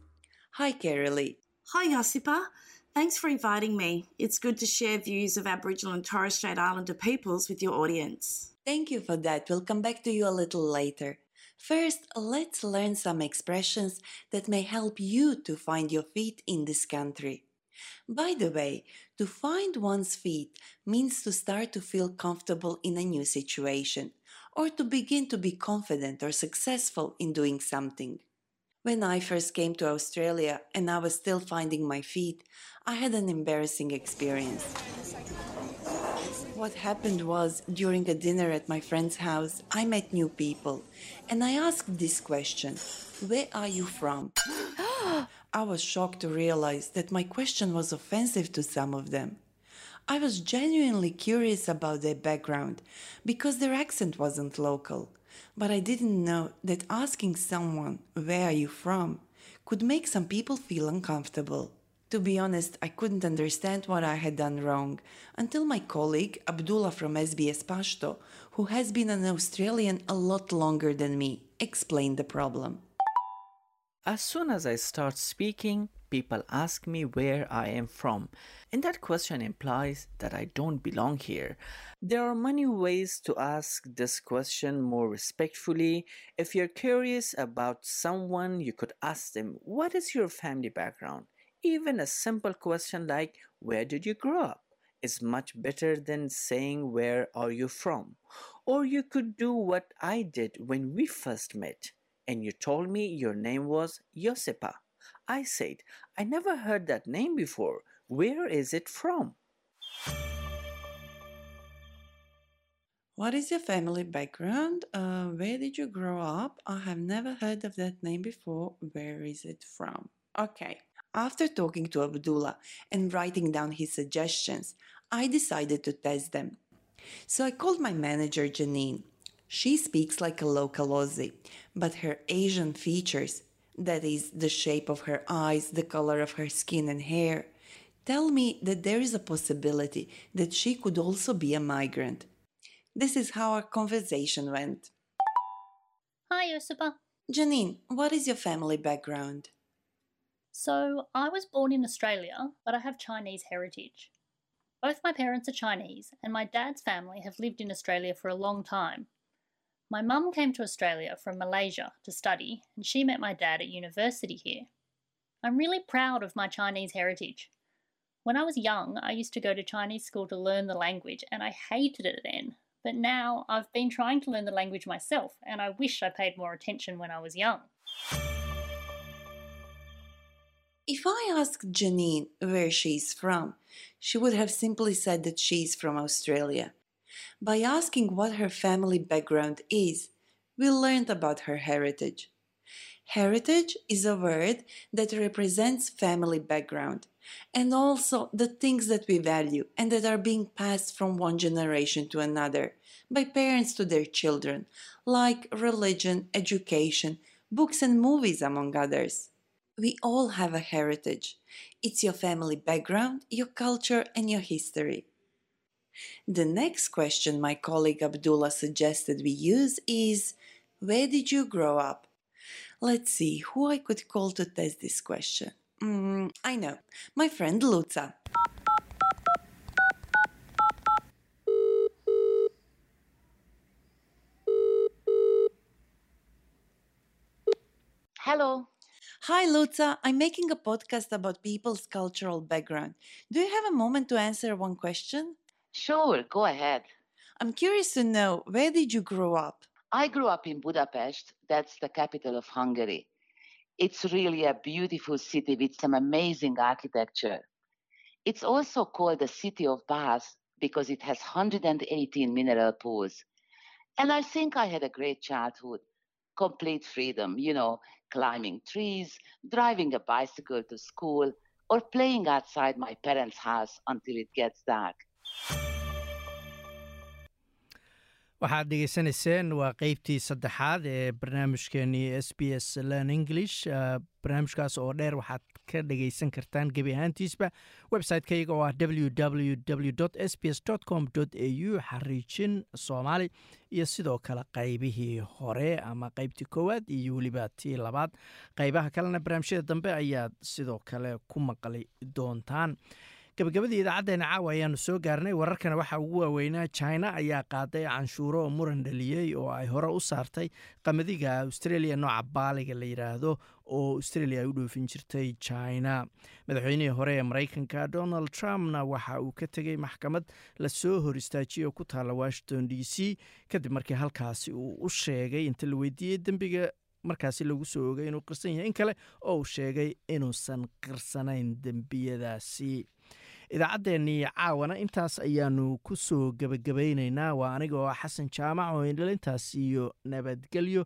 Hi, Carolee. Hi, Josipa. Thanks for inviting me. It's good to share views of Aboriginal and Torres Strait Islander peoples with your audience. Thank you for that. We'll come back to you a little later. First, let's learn some expressions that may help you to find your feet in this country. By the way, to find one's feet means to start to feel comfortable in a new situation or to begin to be confident or successful in doing something. When I first came to Australia and I was still finding my feet, I had an embarrassing experience. What happened was, during a dinner at my friend's house, I met new people and I asked this question Where are you from? [gasps] I was shocked to realize that my question was offensive to some of them. I was genuinely curious about their background because their accent wasn't local, but I didn't know that asking someone, Where are you from? could make some people feel uncomfortable. To be honest, I couldn't understand what I had done wrong until my colleague Abdullah from SBS Pashto, who has been an Australian a lot longer than me, explained the problem. As soon as I start speaking, people ask me where I am from, and that question implies that I don't belong here. There are many ways to ask this question more respectfully. If you're curious about someone, you could ask them, What is your family background? Even a simple question like, Where did you grow up? is much better than saying, Where are you from? Or you could do what I did when we first met and you told me your name was Josipa. I said, I never heard that name before. Where is it from? What is your family background? Uh, where did you grow up? I have never heard of that name before. Where is it from? Okay. After talking to Abdullah and writing down his suggestions, I decided to test them. So I called my manager Janine she speaks like a local Aussie, but her Asian features, that is, the shape of her eyes, the color of her skin and hair, tell me that there is a possibility that she could also be a migrant. This is how our conversation went. Hi, Josipa. Janine, what is your family background? So, I was born in Australia, but I have Chinese heritage. Both my parents are Chinese, and my dad's family have lived in Australia for a long time. My mum came to Australia from Malaysia to study, and she met my dad at university here. I'm really proud of my Chinese heritage. When I was young, I used to go to Chinese school to learn the language, and I hated it then. But now I've been trying to learn the language myself, and I wish I paid more attention when I was young. If I asked Janine where she's from, she would have simply said that she's from Australia. By asking what her family background is, we learned about her heritage. Heritage is a word that represents family background and also the things that we value and that are being passed from one generation to another by parents to their children, like religion, education, books, and movies, among others. We all have a heritage. It's your family background, your culture, and your history. The next question my colleague Abdullah suggested we use is Where did you grow up? Let's see who I could call to test this question. Mm, I know, my friend Luca. Hello. Hi, Luca. I'm making a podcast about people's cultural background. Do you have a moment to answer one question? Sure, go ahead. I'm curious to know where did you grow up? I grew up in Budapest. That's the capital of Hungary. It's really a beautiful city with some amazing architecture. It's also called the city of baths because it has 118 mineral pools. And I think I had a great childhood, complete freedom, you know, climbing trees, driving a bicycle to school, or playing outside my parents' house until it gets dark. Waxaad dhegeysanayseen waa qeybtii saddexaad ee barnaamijkeenii s b s learn english. Barnaamijkaas oo dheer waxaad ka dhegeysan kartaan gebi ahaantiisba website-kayga oo ah www s b s com a u xariijin soomaali iyo sidoo kale qeybihii hore ama qeybtii koowaad iyo weliba tii labaad. Qeybaha kalena barnaamijyada dambe ayaad sidoo kale ku maqli doontaan gabagabadii idaacaddeena caawa ayaanu soo gaarnay wararkana waxaa ugu waaweynaa china ayaa qaaday canshuuro muran dhaliyey oo ay hore u saartay qamadiga australia nooca baaliga la yidhaahdo oo australia ay u dhoofin jirtay china. Madaxweynihii hore ee maraykanka donald trumpna waxa uu ka tegey maxkamad la soo hor istaajiyay oo ku taalla washington d c kadib markii halkaasi uu u sheegay inta la weydiiyey dembiga markaasi lagu soo ogay inuu qirsan yahay in kale oo uu sheegay inuusan qirsanayn dembiyadaasi idaacaddeenii caawana intaas ayaanu ku soo gebagabaynaynaa waa aniga oo xasan jaamac oo indhalintaas iyo nabadgelyo